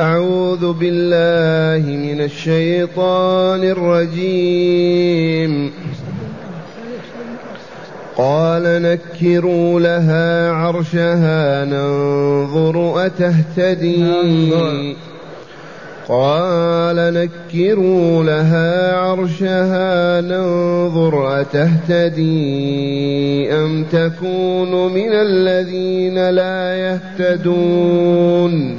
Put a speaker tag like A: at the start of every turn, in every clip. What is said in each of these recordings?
A: أعوذ بالله من الشيطان الرجيم. قال نكروا لها عرشها ننظر أتهتدي. قال نكروا لها عرشها ننظر أتهتدي. أم تكون من الذين لا يهتدون؟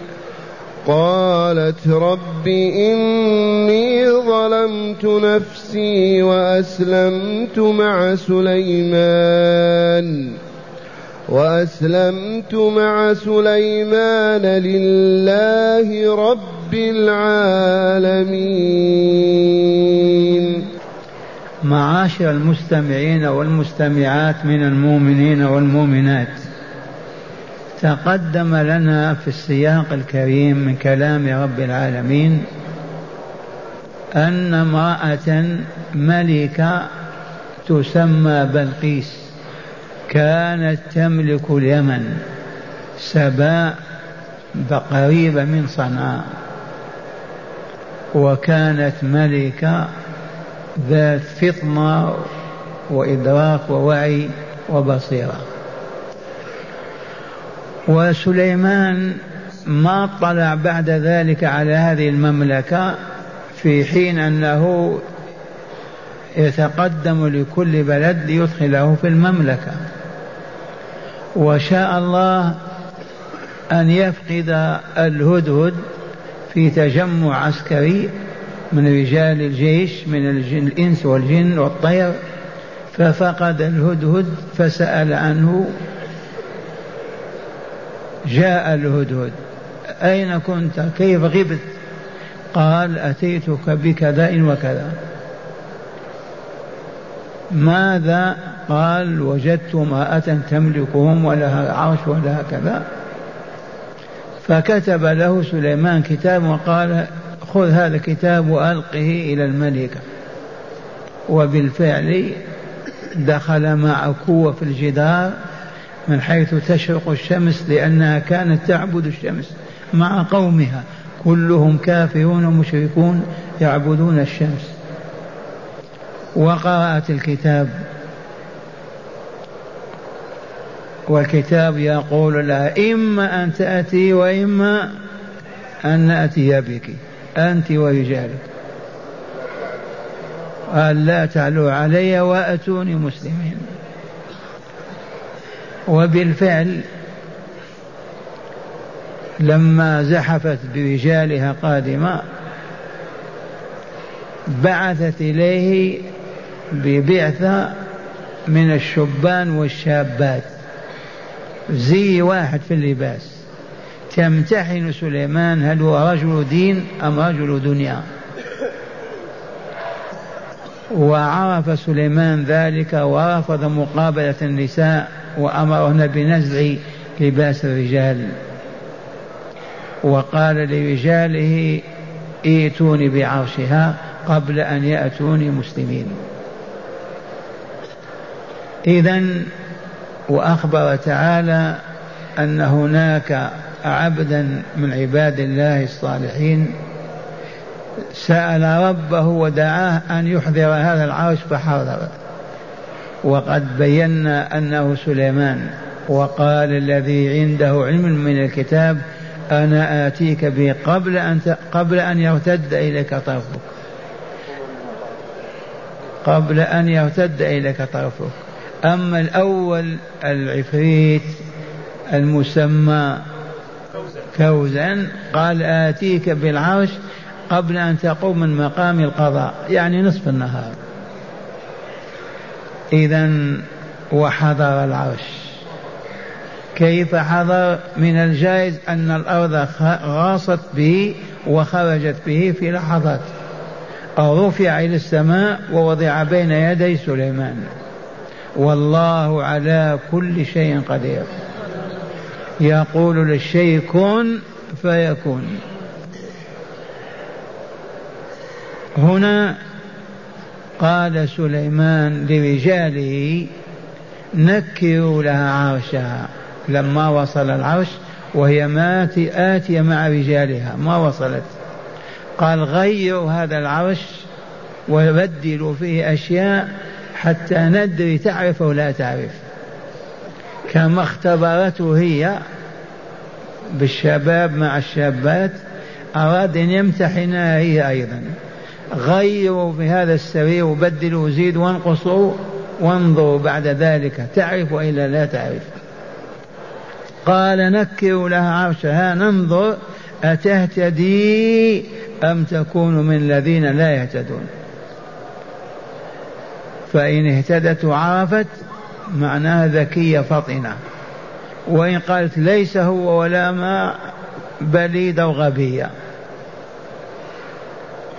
A: قالت رب إني ظلمت نفسي وأسلمت مع سليمان وأسلمت مع سليمان لله رب العالمين.
B: معاشر المستمعين والمستمعات من المؤمنين والمؤمنات. تقدم لنا في السياق الكريم من كلام رب العالمين أن امرأة ملكة تسمى بلقيس كانت تملك اليمن سباء قريبة من صنعاء وكانت ملكة ذات فطنة وإدراك ووعي وبصيرة. وسليمان ما اطلع بعد ذلك على هذه المملكة في حين أنه يتقدم لكل بلد ليدخله في المملكة. وشاء الله أن يفقد الهدهد في تجمع عسكري من رجال الجيش من الجن الإنس والجن والطير ففقد الهدهد فسأل عنه جاء الهدهد. أين كنت؟ كيف غبت؟ قال أتيتك بكذا وكذا. ماذا؟ قال وجدت امرأة تملكهم ولها عرش ولها كذا. فكتب له سليمان كتاب وقال خذ هذا الكتاب وألقه إلى الملكة. وبالفعل دخل مع قوة في الجدار. من حيث تشرق الشمس لأنها كانت تعبد الشمس مع قومها. كلهم كافرون مشركون يعبدون الشمس. وقرأت الكتاب. والكتاب يقول لها إما أن تأتي وإما أن نأتي بك أنت ورجالك. قال لا تعلوا علي وأتوني مسلمين. وبالفعل لما زحفت برجالها قادمة بعثت إليه ببعثة من الشبان والشابات. زي واحد في اللباس. تمتحن سليمان هل هو رجل دين أم رجل دنيا. وعرف سليمان ذلك ورفض مقابلة النساء وأمرهن بنزع لباس الرجال. وقال لرجاله ائتوني بعرشها قبل أن يأتوني مسلمين. إذا وأخبر تعالى أن هناك عبدا من عباد الله الصالحين سأل ربه ودعاه أن يحضر هذا العرش فحضر. وقد بينا أنه سليمان وقال الذي عنده علم من الكتاب أنا آتيك به قبل أن قبل أن يرتد إليك طرفك. قبل أن يرتد إليك طرفك. أما الأول العفريت المسمى كوزا قال آتيك بالعرش قبل أن تقوم من مقام القضاء يعني نصف النهار. إذا وحضر العرش. كيف حضر من الجائز أن الأرض غاصت به وخرجت به في لحظات. أو رفع إلى السماء ووضع بين يدي سليمان. والله على كل شيء قدير. يقول للشيء كن فيكون. هنا قال سليمان لرجاله نكروا لها عرشها. لما وصل العرش وهي مات آتية مع رجالها ما وصلت. قال غيروا هذا العرش وبدلوا فيه أشياء حتى ندري تعرف أو لا تعرف. كما اختبرته هي بالشباب مع الشابات أراد أن يمتحنها هي أيضا. غيروا في هذا السرير وبدلوا وزيدوا وانقصوا وانظروا بعد ذلك. تعرف والا لا تعرف. قال نكروا لها عرشها ننظر. أتهتدي أم تكون من الذين لا يهتدون؟ فإن اهتدت وعرفت معناها ذكية فطنة. وإن قالت ليس هو ولا ما بليدة وغبية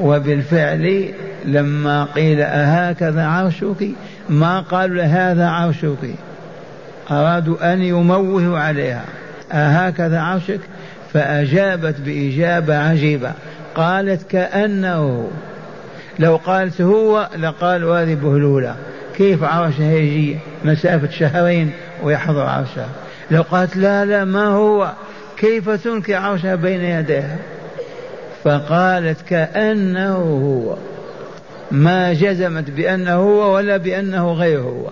B: وبالفعل لما قيل أهكذا عرشك ما قالوا هذا عرشك. أرادوا أن يموهوا عليها. أهكذا عرشك؟ فأجابت بإجابة عجيبة. قالت كأنه لو قالت هو لقالوا هذه بهلولة كيف عرشها يجي مسافة شهرين ويحضر عرشها لو قالت لا لا ما هو. كيف تنكر عرشها بين يديها؟ فقالت كأنه هو. ما جزمت بأنه هو ولا بأنه غير هو.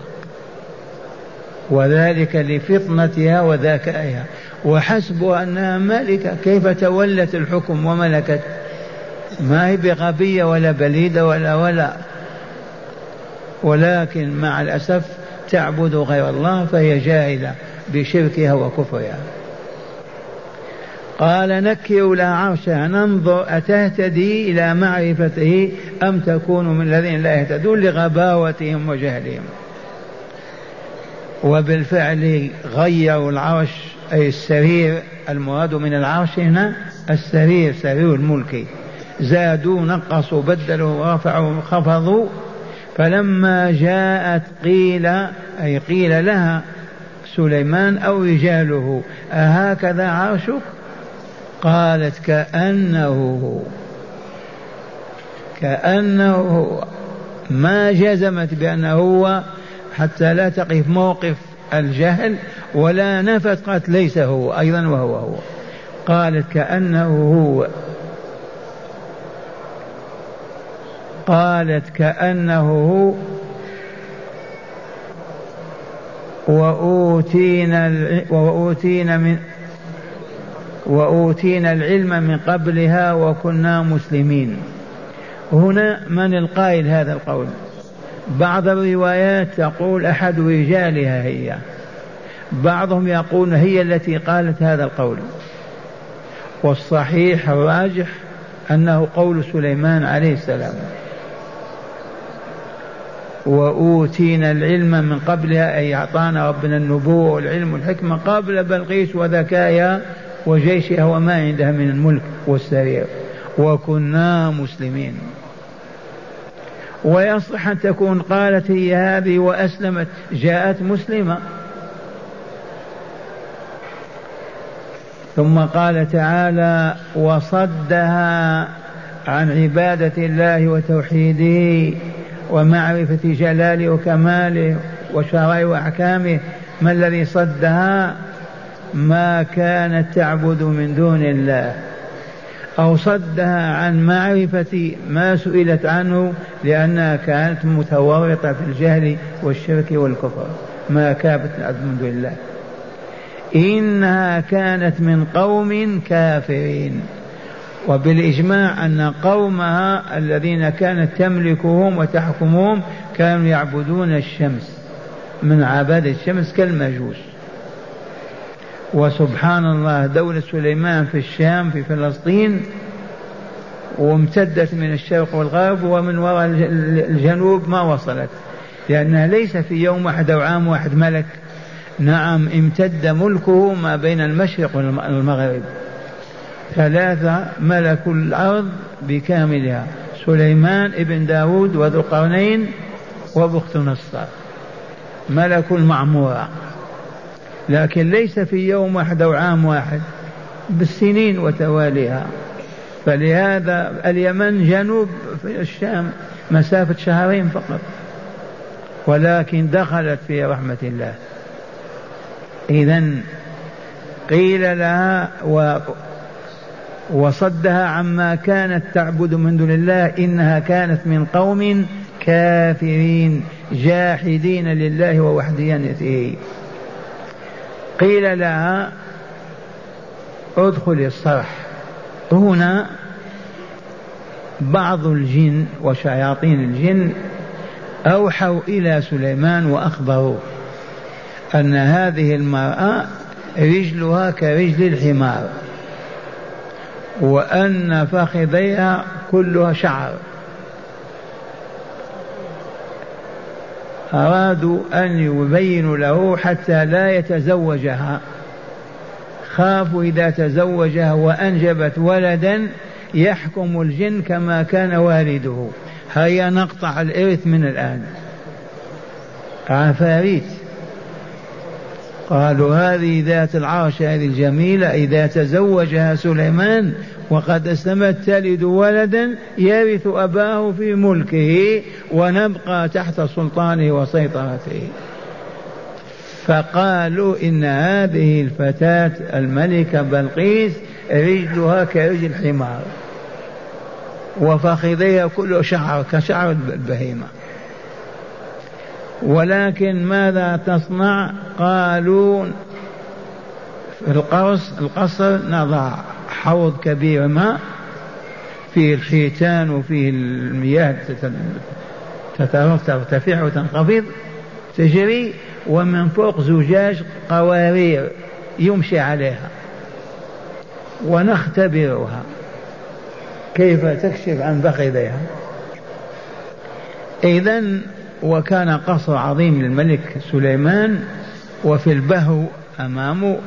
B: وذلك لفطنتها وذكائها. وحسبها أنها ملكة كيف تولت الحكم وملكت؟ ما هي بغبية ولا بليدة ولا ولا. ولكن مع الأسف تعبد غير الله فهي جاهلة بشركها وكفرها. قال نكروا لها عرشها ننظر أتهتدي إلى معرفته أم تكون من الذين لا يهتدون لغباوتهم وجهلهم؟ وبالفعل غيروا العرش أي السرير المراد من العرش هنا السرير سرير الملك. زادوا نقصوا بدلوا رفعوا خفضوا. فلما جاءت قيل أي قيل لها سليمان أو رجاله أهكذا عرشك؟ قالت كأنه كأنه ما جزمت بأنه هو حتى لا تقف موقف الجهل ولا نفت قالت ليس هو أيضا وهو هو. قالت كأنه هو. قالت كأنه هو. وأوتينا وأوتينا من وأوتينا العلم من قبلها وكنا مسلمين. هنا من القائل هذا القول؟ بعض الروايات تقول أحد رجالها هي. بعضهم يقول هي التي قالت هذا القول. والصحيح الراجح أنه قول سليمان عليه السلام. وأوتينا العلم من قبلها أي أعطانا ربنا النبوة والعلم والحكمة قبل بلقيس وذكايا وجيشها وما عندها من الملك والسرير. وكنا مسلمين. ويصح أن تكون قالت هي هذه وأسلمت جاءت مسلمة. ثم قال تعالى وصدها عن عبادة الله وتوحيده ومعرفة جلاله وكماله وشرائع وأحكامه. ما الذي صدها؟ ما كانت تعبد من دون الله. أو صدها عن معرفة ما سئلت عنه لأنها كانت متورطة في الجهل والشرك والكفر. ما كانت من دون الله. إنها كانت من قوم كافرين. وبالإجماع أن قومها الذين كانت تملكهم وتحكمهم كانوا يعبدون الشمس. من عباد الشمس كالمجوس. وسبحان الله دولة سليمان في الشام في فلسطين وامتدت من الشرق والغرب ومن وراء الجنوب ما وصلت. لأنها ليس في يوم واحد أو عام واحد ملك. نعم امتد ملكه ما بين المشرق والمغرب. ثلاثة ملكوا الأرض بكاملها. سليمان ابن داود وذو القرنين وبخت نصر. ملك المعمورة. لكن ليس في يوم واحد أو عام واحد بالسنين وتواليها. فلهذا اليمن جنوب في الشام مسافة شهرين فقط. ولكن دخلت في رحمة الله. إذا قيل لها و وصدها عما كانت تعبد من دون الله إنها كانت من قوم كافرين جاحدين لله ووحدانيته قيل لها ادخلي الصرح. هنا بعض الجن وشياطين الجن أوحوا إلى سليمان وأخبروه أن هذه المرأة رجلها كرجل الحمار وأن فخذيها كلها شعر. أرادوا أن يبينوا له حتى لا يتزوجها. خافوا إذا تزوجها وأنجبت ولدا يحكم الجن كما كان والده. هيا نقطع الإرث من الآن. عفاريت. قالوا هذه ذات العرش هذه الجميلة إذا تزوجها سليمان وقد أسلمت تلد ولدا يرث أباه في ملكه ونبقى تحت سلطانه وسيطرته. فقالوا إن هذه الفتاة الملكة بلقيس رجلها كرجل الحمار وفخذيها كله شعر كشعر البهيمة. ولكن ماذا تصنع؟ قالوا في القرص القصر نضع حوض كبير ماء فيه الحيتان وفيه المياه ترتفع وتنخفض. تجري ومن فوق زجاج قوارير يمشي عليها ونختبرها. كيف تكشف عن فخذيها إذا وكان قصر عظيم للملك سليمان وفي البهو أمامه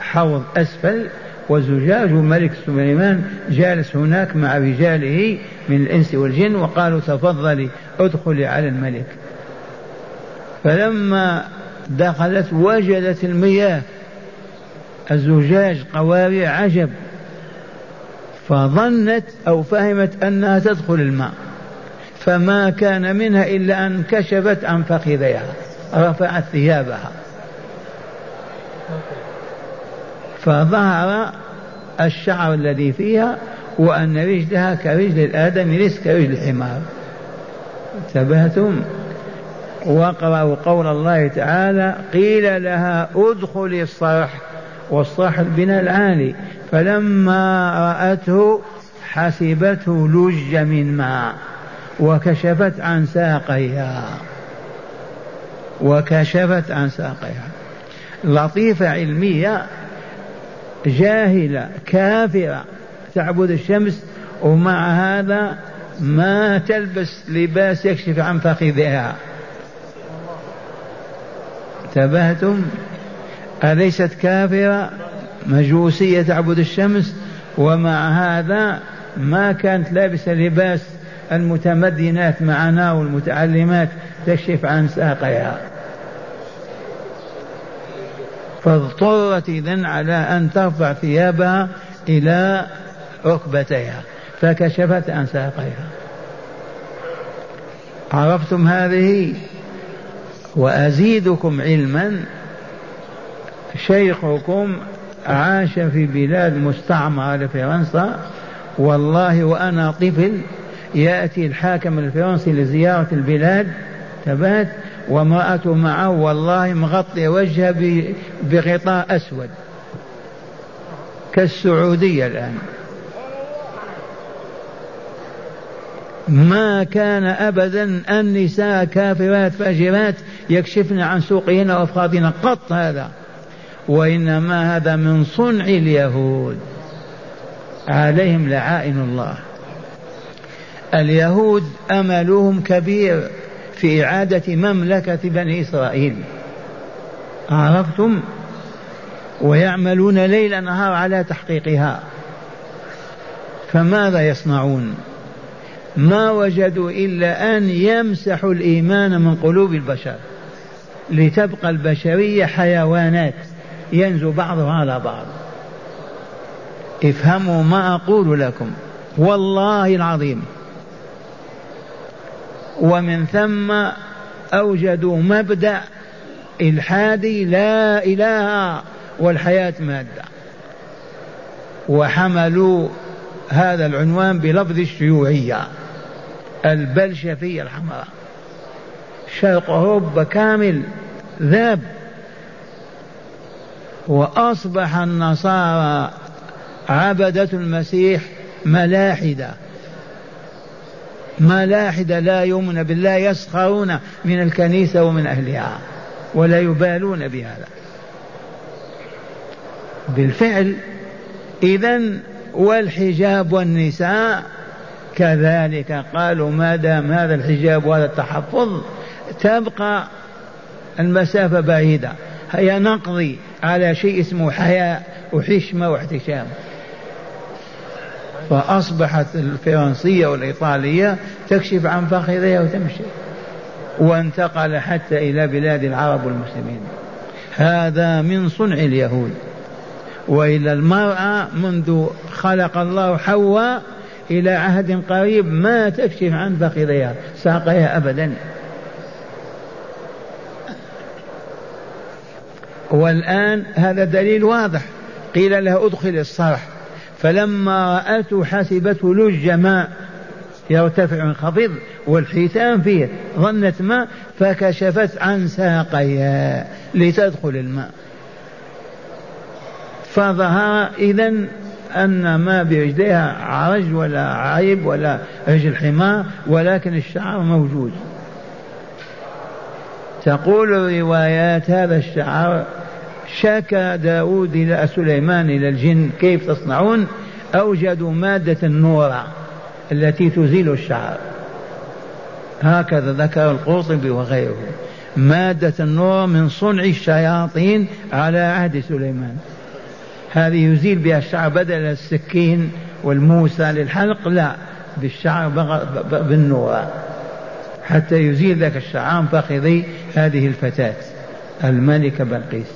B: حوض أسفل وزجاج الملك سليمان جالس هناك مع رجاله من الإنس والجن وقالوا تفضلي ادخلي على الملك. فلما دخلت وجدت المياه. الزجاج قوارير عجب فظنت أو فهمت أنها تدخل الماء. فما كان منها إلا أن كشفت عن فخذيها رفعت ثيابها. فظهر الشعر الذي فيها وأن رجلها كرجل الآدم ليس كرجل الحمار. انتبهتم؟ واقرأوا قول الله تعالى قيل لها ادخلي الصرح. والصرح البناء العالي فلما رأته حسبته لج من ماء. وكشفت عن ساقيها. وكشفت عن ساقيها. لطيفة علمية جاهلة كافرة تعبد الشمس ومع هذا ما تلبس لباس يكشف عن فخذها. انتبهتم؟ أليست كافرة؟ مجوسية تعبد الشمس ومع هذا ما كانت لابسة لباس المتمدنات معنا والمتعلمات تكشف عن ساقيها. فاضطرت إذن على أن ترفع ثيابها إلى ركبتيها فكشفت عن ساقيها. عرفتم هذه؟ وأزيدكم علما شيخكم عاش في بلاد مستعمرة لفرنسا والله وأنا طفل يأتي الحاكم الفرنسي لزيارة البلاد تبات وامرأته معه والله مغطية وجهها بغطاء أسود. كالسعودية الآن. ما كان أبدا النساء كافرات فاجرات يكشفن عن سوقهن وأفخاذهن قط هذا. وإنما هذا من صنع اليهود. عليهم لعائن الله. اليهود أملهم كبير في إعادة مملكة بني إسرائيل. عرفتم؟ ويعملون ليل نهار على تحقيقها. فماذا يصنعون؟ ما وجدوا إلا أن يمسحوا الإيمان من قلوب البشر. لتبقى البشرية حيوانات ينزو بعضها على بعض. افهموا ما أقول لكم. والله العظيم. ومن ثم أوجدوا مبدأ إلحادي لا إله والحياة مادة. وحملوا هذا العنوان بلفظ الشيوعية. البلشفية الحمراء. شرق أوروبا كامل ذاب. وأصبح النصارى عبدة المسيح ملاحدة. ملاحدة لا يؤمن بالله يسخرون من الكنيسة ومن أهلها ولا يبالون بهذا. بالفعل إذا والحجاب والنساء كذلك قالوا ما دام هذا الحجاب وهذا التحفظ؟ تبقى المسافة بعيدة. هيا نقضي على شيء اسمه حياء وحشمة واحتشام. فأصبحت الفرنسية والإيطالية تكشف عن فخذها وتمشي. وانتقل حتى إلى بلاد العرب والمسلمين. هذا من صنع اليهود. وإلى المرأة منذ خلق الله حواء إلى عهد قريب ما تكشف عن فخذها ساقيها أبدا. والآن هذا دليل واضح. قيل لها ادخل الصرح. فلما رأته حسبته لج ماء يرتفع منخفض والحيتان فيه ظنت ماء فكشفت عن ساقيها لتدخل الماء. فظهر إذا أن ما برجليها عرج ولا عيب ولا رجل حمار ولكن الشعر موجود. تقول الروايات هذا الشعر شكى داود إلى سليمان إلى الجن كيف تصنعون؟ أوجدوا مادة النورة التي تزيل الشعر. هكذا ذكر القرطبي وغيره. مادة النور من صنع الشياطين على عهد سليمان. هذه يزيل بها الشعر بدل السكين والموسى للحلق لا بالشعر بالنور. حتى يزيل ذاك الشعر عن فخذي هذه الفتاة الملكة بلقيس.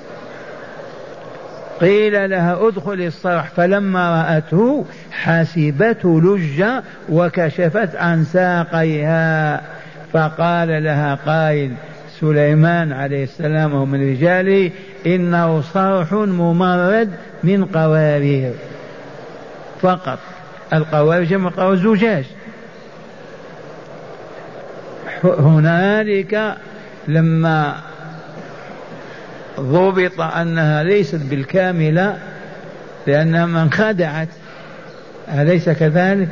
B: قيل لها ادخل الصرح فلما رأته حسبته لجة وكشفت عن ساقيها. فقال لها قائل سليمان عليه السلام وهو من رجاله إنه صرح ممرد من قوارير. فقط. القوارير جمع قوارير زجاج. هنالك لما ضبط أنها ليست بالكاملة لأنها من انخدعت أليس كذلك؟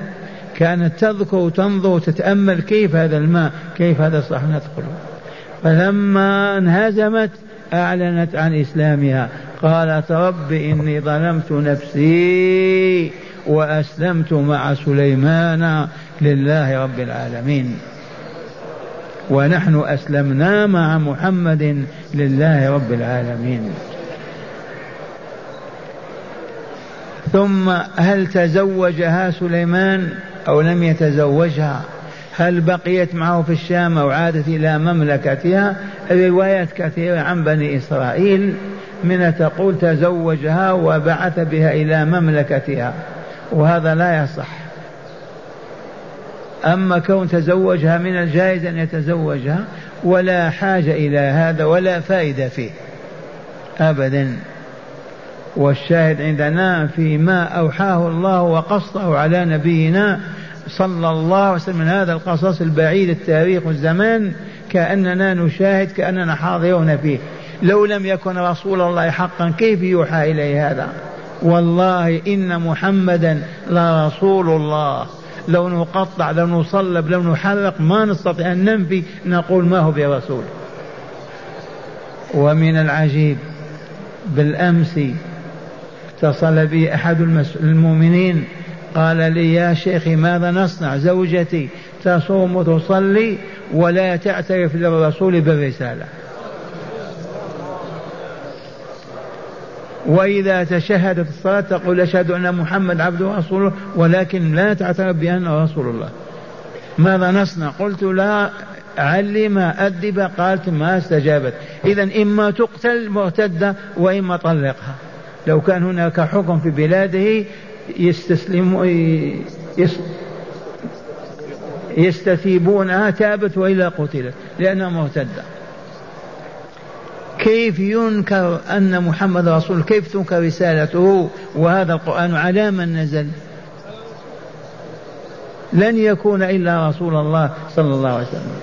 B: كانت تذكر وتنظر وتتأمل كيف هذا الماء كيف هذا الصح ندخله فلما انهزمت أعلنت عن إسلامها قالت رب إني ظلمت نفسي وأسلمت مع سليمان لله رب العالمين. ونحن أسلمنا مع محمد لله رب العالمين. ثم هل تزوجها سليمان أو لم يتزوجها؟ هل بقيت معه في الشام أو عادت إلى مملكتها؟ روايات كثيرة عن بني إسرائيل. من تقول تزوجها وبعث بها إلى مملكتها وهذا لا يصح. أما كون تزوجها من الجائز أن يتزوجها ولا حاجة إلى هذا ولا فائدة فيه. أبدا. والشاهد عندنا فيما أوحاه الله وقصه على نبينا صلى الله عليه وسلم من هذا القصص البعيد التاريخ والزمان كأننا نشاهد كأننا حاضرون فيه. لو لم يكن رسول الله حقا كيف يوحى إليه هذا؟ والله إن محمدا لرسول الله. لو نقطع لو نصلب لو نحرق ما نستطيع أن ننفي نقول ما هو برسول. ومن العجيب بالأمس اتصل بي أحد المؤمنين قال لي يا شيخي ماذا نصنع؟ زوجتي تصوم وتصلي ولا تعترف للرسول بالرسالة. وإذا تشهدت الصلاة تقول أشهد أن محمد عبده ورسوله ولكن لا تعترف بأنه رسول الله. ماذا نصنع؟ قلت لا علم أدب قالت ما استجابت. إذا إما تقتل مرتدة وإما طلقها. لو كان هناك حكم في بلاده يستسلم يستثيبونها تابت وإلا قتلت لأنها مرتدة. كيف ينكر أن محمد رسول كيف تنكر رسالته؟ وهذا القرآن على من نزل؟ لن يكون إلا رسول الله صلى الله عليه وسلم.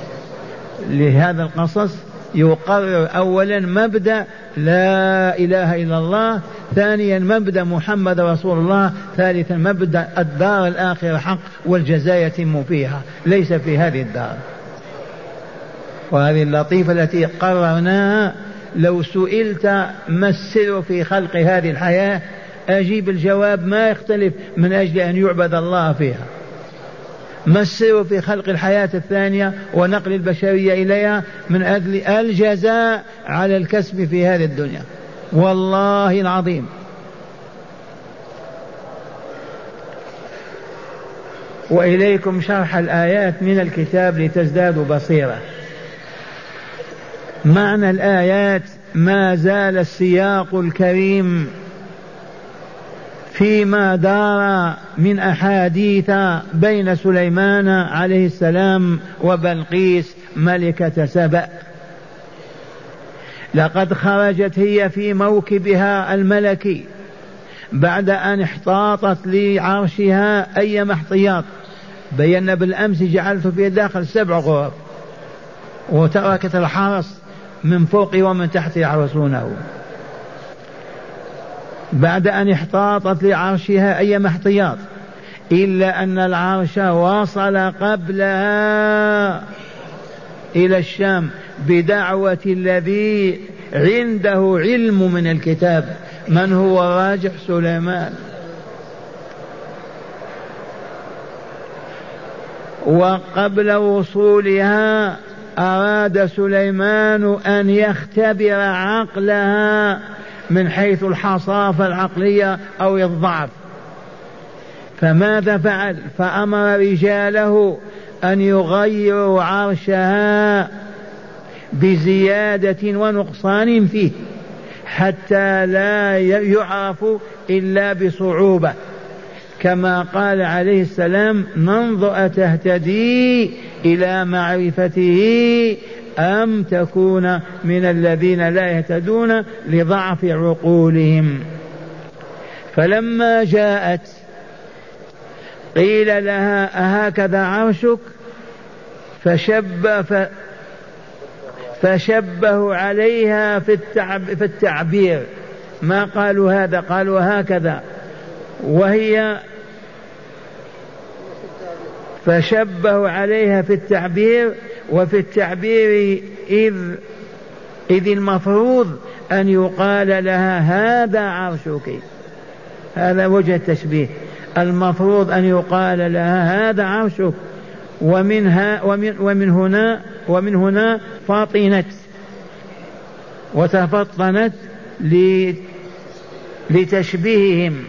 B: لهذا القصص يقرر أولا مبدأ لا إله إلا الله ثانيا مبدأ محمد رسول الله ثالثا مبدأ الدار الآخرة حق والجزاء يتم فيها ليس في هذه الدار. وهذه اللطيفة التي قررناها لو سئلت ما السر في خلق هذه الحياة أجيب الجواب ما يختلف من أجل أن يعبد الله فيها. ما السر في خلق الحياة الثانية ونقل البشرية إليها من أجل الجزاء على الكسب في هذه الدنيا؟ والله العظيم. وإليكم شرح الآيات من الكتاب لتزدادوا بصيرة. معنى الآيات ما زال السياق الكريم فيما دار من أحاديث بين سليمان عليه السلام وبلقيس ملكة سبأ. لقد خرجت هي في موكبها الملكي بعد أن احتاطت لعرشها أي احتياط. بينا بالأمس جعلت في داخل سبع غرف وتركت الحرس من فوق ومن تحت يحرسونه بعد أن احتاطت لعرشها أي احتياط. إلا أن العرش وصل قبلها إلى الشام بدعوة الذي عنده علم من الكتاب. من هو راجح سليمان؟ وقبل وصولها أراد سليمان أن يختبر عقلها من حيث الحصافة العقلية أو الضعف. فماذا فعل؟ فأمر رجاله أن يغيروا عرشها بزيادة ونقصان فيه حتى لا يعرف إلا بصعوبة. كما قال عليه السلام ننظر أتهتدي إلى معرفته أم تكون من الذين لا يهتدون لضعف عقولهم. فلما جاءت قيل لها أهكذا عرشك؟ فشب ف فشبهوا عليها في, التعب في التعبير. ما قالوا هذا؟ قالوا هكذا. وهي فشبهوا عليها في التعبير وفي التعبير إذ إذ المفروض أن يقال لها هذا عرشك. هذا وجه التشبيه. المفروض أن يقال لها هذا عرشك. ومنها ومن, ومن هنا ومن هنا فطنت وتفطنت لتشبيههم.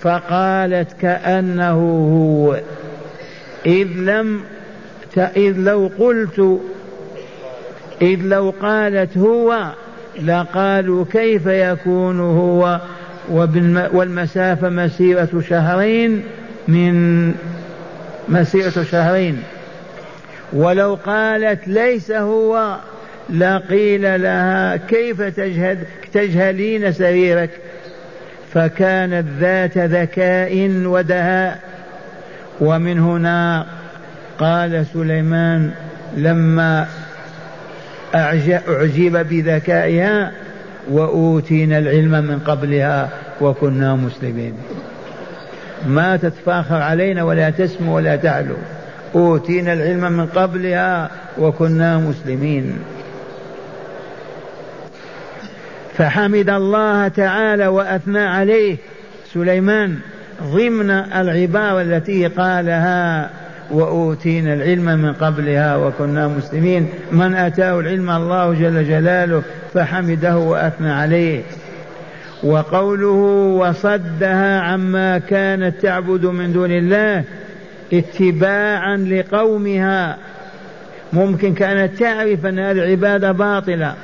B: فقالت كأنه هو. إذ لم إذ لو قلت إذ لو قالت هو لقالوا كيف يكون هو والمسافة مسيرة شهرين من مسيرة شهرين. ولو قالت ليس هو لقيل لها كيف تجهد تجهلين سريرك؟ فكانت ذات ذكاء ودهاء. ومن هنا قال سليمان لما أعجب بذكائها وأوتينا العلم من قبلها وكنا مسلمين. ما تتفاخر علينا ولا تسمو ولا تعلو. أوتينا العلم من قبلها وكنا مسلمين. فحمد الله تعالى وأثنى عليه. سليمان ضمن العبارة التي قالها وأوتينا العلم من قبلها وكنا مسلمين. من أتاه العلم الله جل جلاله فحمده وأثنى عليه. وقوله وصدها عما كانت تعبد من دون الله اتباعا لقومها. ممكن كانت تعرف أن هذه العبادة باطلة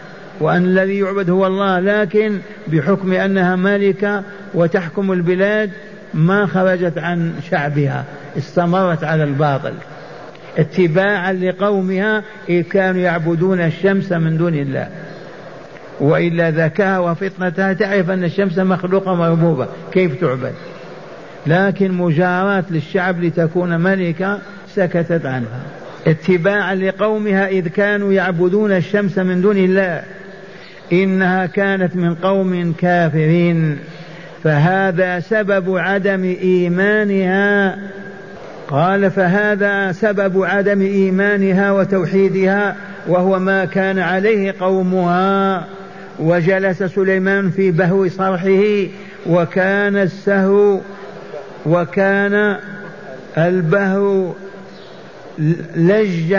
B: وأن الذي يعبد هو الله لكن بحكم أنها ملكة وتحكم البلاد ما خرجت عن شعبها استمرت على الباطل. اتباعا لقومها إذ كانوا يعبدون الشمس من دون الله. وإلا ذكاها وفطنتها تعرف أن الشمس مخلوقة مربوبة. كيف تعبد؟ لكن مجاراة للشعب لتكون ملكة سكتت عنها. اتباعا لقومها إذ كانوا يعبدون الشمس من دون الله. إنها كانت من قوم كافرين. فهذا سبب عدم إيمانها. قال فهذا سبب عدم إيمانها وتوحيدها وهو ما كان عليه قومها. وجلس سليمان في بهو صرحه وكان السهو وكان البهو لج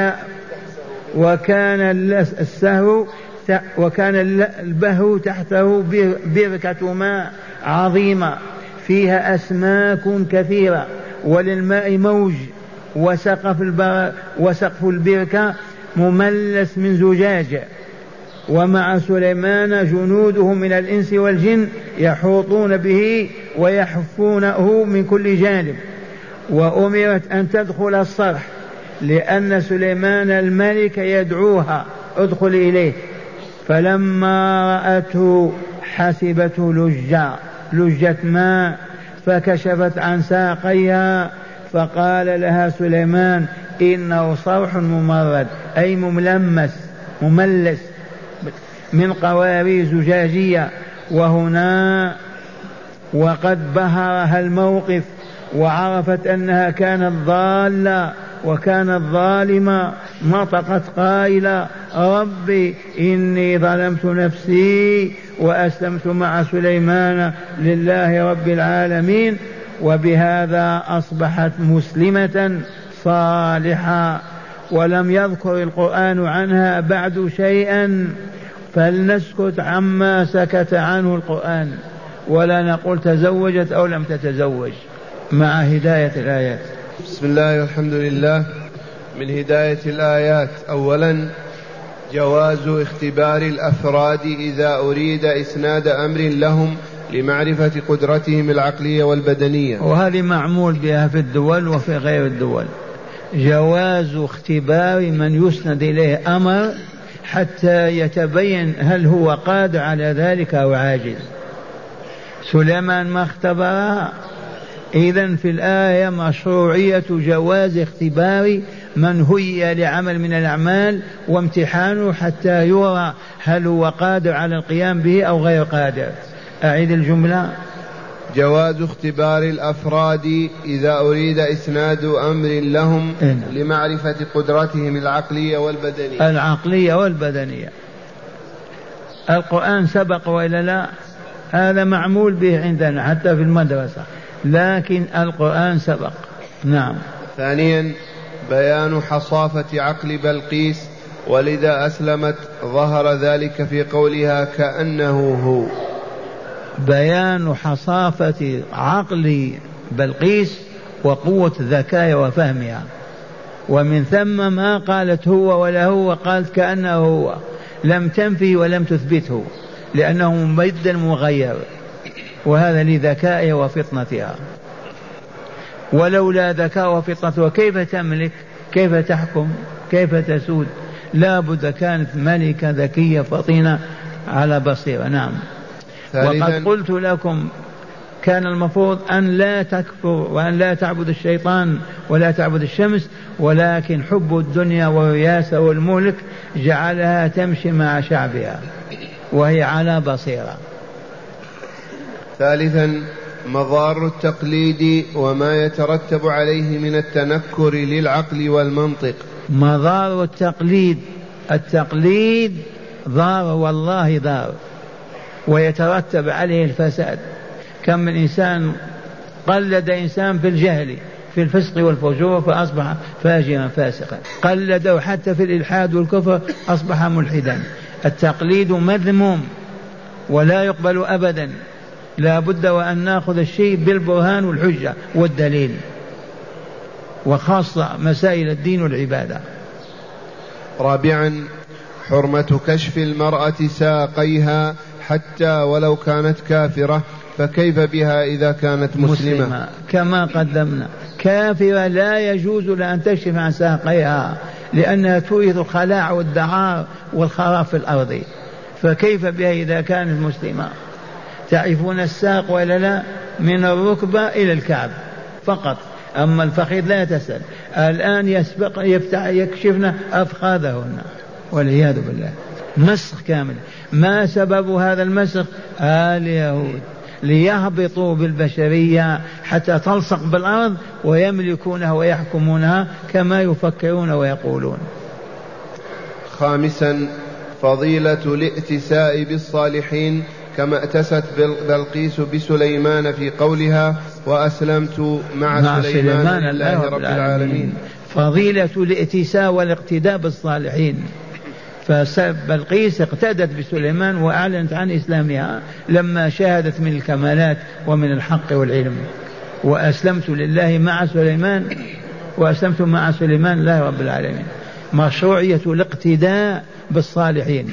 B: وكان السهو وكان البهو تحته بركة ماء. عظيمة فيها أسماك كثيرة وللماء موج وسقف وسقف البركة مملس من زجاج. ومع سليمان جنوده من الإنس والجن يحوطون به ويحفونه من كل جانب. وأمرت أن تدخل الصرح لأن سليمان الملك يدعوها. ادخل إليه. فلما رأته حسبته لجا. لجة ماء فكشفت عن ساقيها فقال لها سليمان إنه صرح ممرد أي مملمس مملس من قوارير زجاجية. وهنا وقد بهرها الموقف وعرفت أنها كانت ضالة وكانت ظالمة نطقت قائلة ربي إني ظلمت نفسي وأسلمت مع سليمان لله رب العالمين وبهذا أصبحت مسلمة صالحة ولم يذكر القرآن عنها بعد شيئا فلنسكت عما سكت عنه القرآن ولا نقول تزوجت أو لم تتزوج مع هداية الآيات.
A: بسم الله والحمد لله. من هداية الآيات أولا جواز اختبار الأفراد إذا أريد إسناد أمر لهم لمعرفة قدرتهم العقلية والبدنية.
B: وهذه معمول بها في الدول وفي غير الدول. جواز اختبار من يسند إليه أمر حتى يتبين هل هو قادر على ذلك أو عاجز. سليمان ما اختبرها؟ إذا في الآية مشروعية جواز اختبار من هي لعمل من الأعمال وامتحانه حتى يرى هل هو قادر على القيام به أو غير قادر. أعيد الجملة.
A: جواز اختبار الأفراد إذا أريد إسناد أمر لهم إن. لمعرفة قدرتهم العقلية والبدنية.
B: العقلية والبدنية. القرآن سبق وإلا لا؟ هذا معمول به عندنا حتى في المدرسة لكن القرآن سبق. نعم.
A: ثانيا بيان حصافة عقل بلقيس ولذا أسلمت ظهر ذلك في قولها كأنه هو.
B: بيان حصافة عقل بلقيس وقوة ذكاء وفهمها. ومن ثم ما قالت هو ولا هو قالت كأنه هو. لم تنفي ولم تثبته لأنه مبدل مغير وهذا لذكائها وفطنتها. ولولا ذكاء وفطنتها كيف تملك؟ كيف تحكم؟ كيف تسود؟ لا بد كانت ملكة ذكية فطينة على بصيرة. نعم. وقد قلت لكم كان المفروض أن لا تكفر وأن لا تعبد الشيطان ولا تعبد الشمس ولكن حب الدنيا والرياسة والملك جعلها تمشي مع شعبها وهي على بصيرة.
A: ثالثا مضار التقليد وما يترتب عليه من التنكر للعقل والمنطق.
B: مضار التقليد. التقليد ضار والله ضار ويترتب عليه الفساد. كم من إنسان قلد إنسان في الجهل في الفسق والفجور فأصبح فاجرا فاسقا. قلده حتى في الإلحاد والكفر أصبح ملحدا. التقليد مذموم ولا يقبل أبدا. لا بد وأن نأخذ الشيء بالبرهان والحجة والدليل وخاصة مسائل الدين والعبادة.
A: رابعا حرمة كشف المرأة ساقيها حتى ولو كانت كافرة فكيف بها إذا كانت مسلمة, مسلمة.
B: كما قدمنا كافرة لا يجوز لها أن تكشف عن ساقيها لأنها تورث الخلاع والدعار والخراب في الأرض. فكيف بها إذا كانت مسلمة؟ تعرفون الساق ولا لا؟ من الركبة إلى الكعب فقط. أما الفخذ لا تسأل. الآن يسبق يفتح يكشفنا أفخاذهن. والعياذ بالله. مسخ كامل. ما سبب هذا المسخ؟ اليهود ليهبطوا بالبشرية حتى تلصق بالأرض ويملكونها ويحكمونها كما يفكرون ويقولون.
A: خامسا فضيلة الائتساء بالصالحين كما ائتست بلقيس بسليمان في قولها وأسلمت مع, مع سليمان, سليمان لله رب العالمين.
B: فضيلة الائتساء والاقتداء بالصالحين. فبلقيس اقتدت بسليمان وأعلنت عن إسلامها لما شاهدت من الكمالات ومن الحق والعلم. وأسلمت لله مع سليمان وأسلمت مع سليمان لله رب العالمين. مشروعية الاقتداء بالصالحين.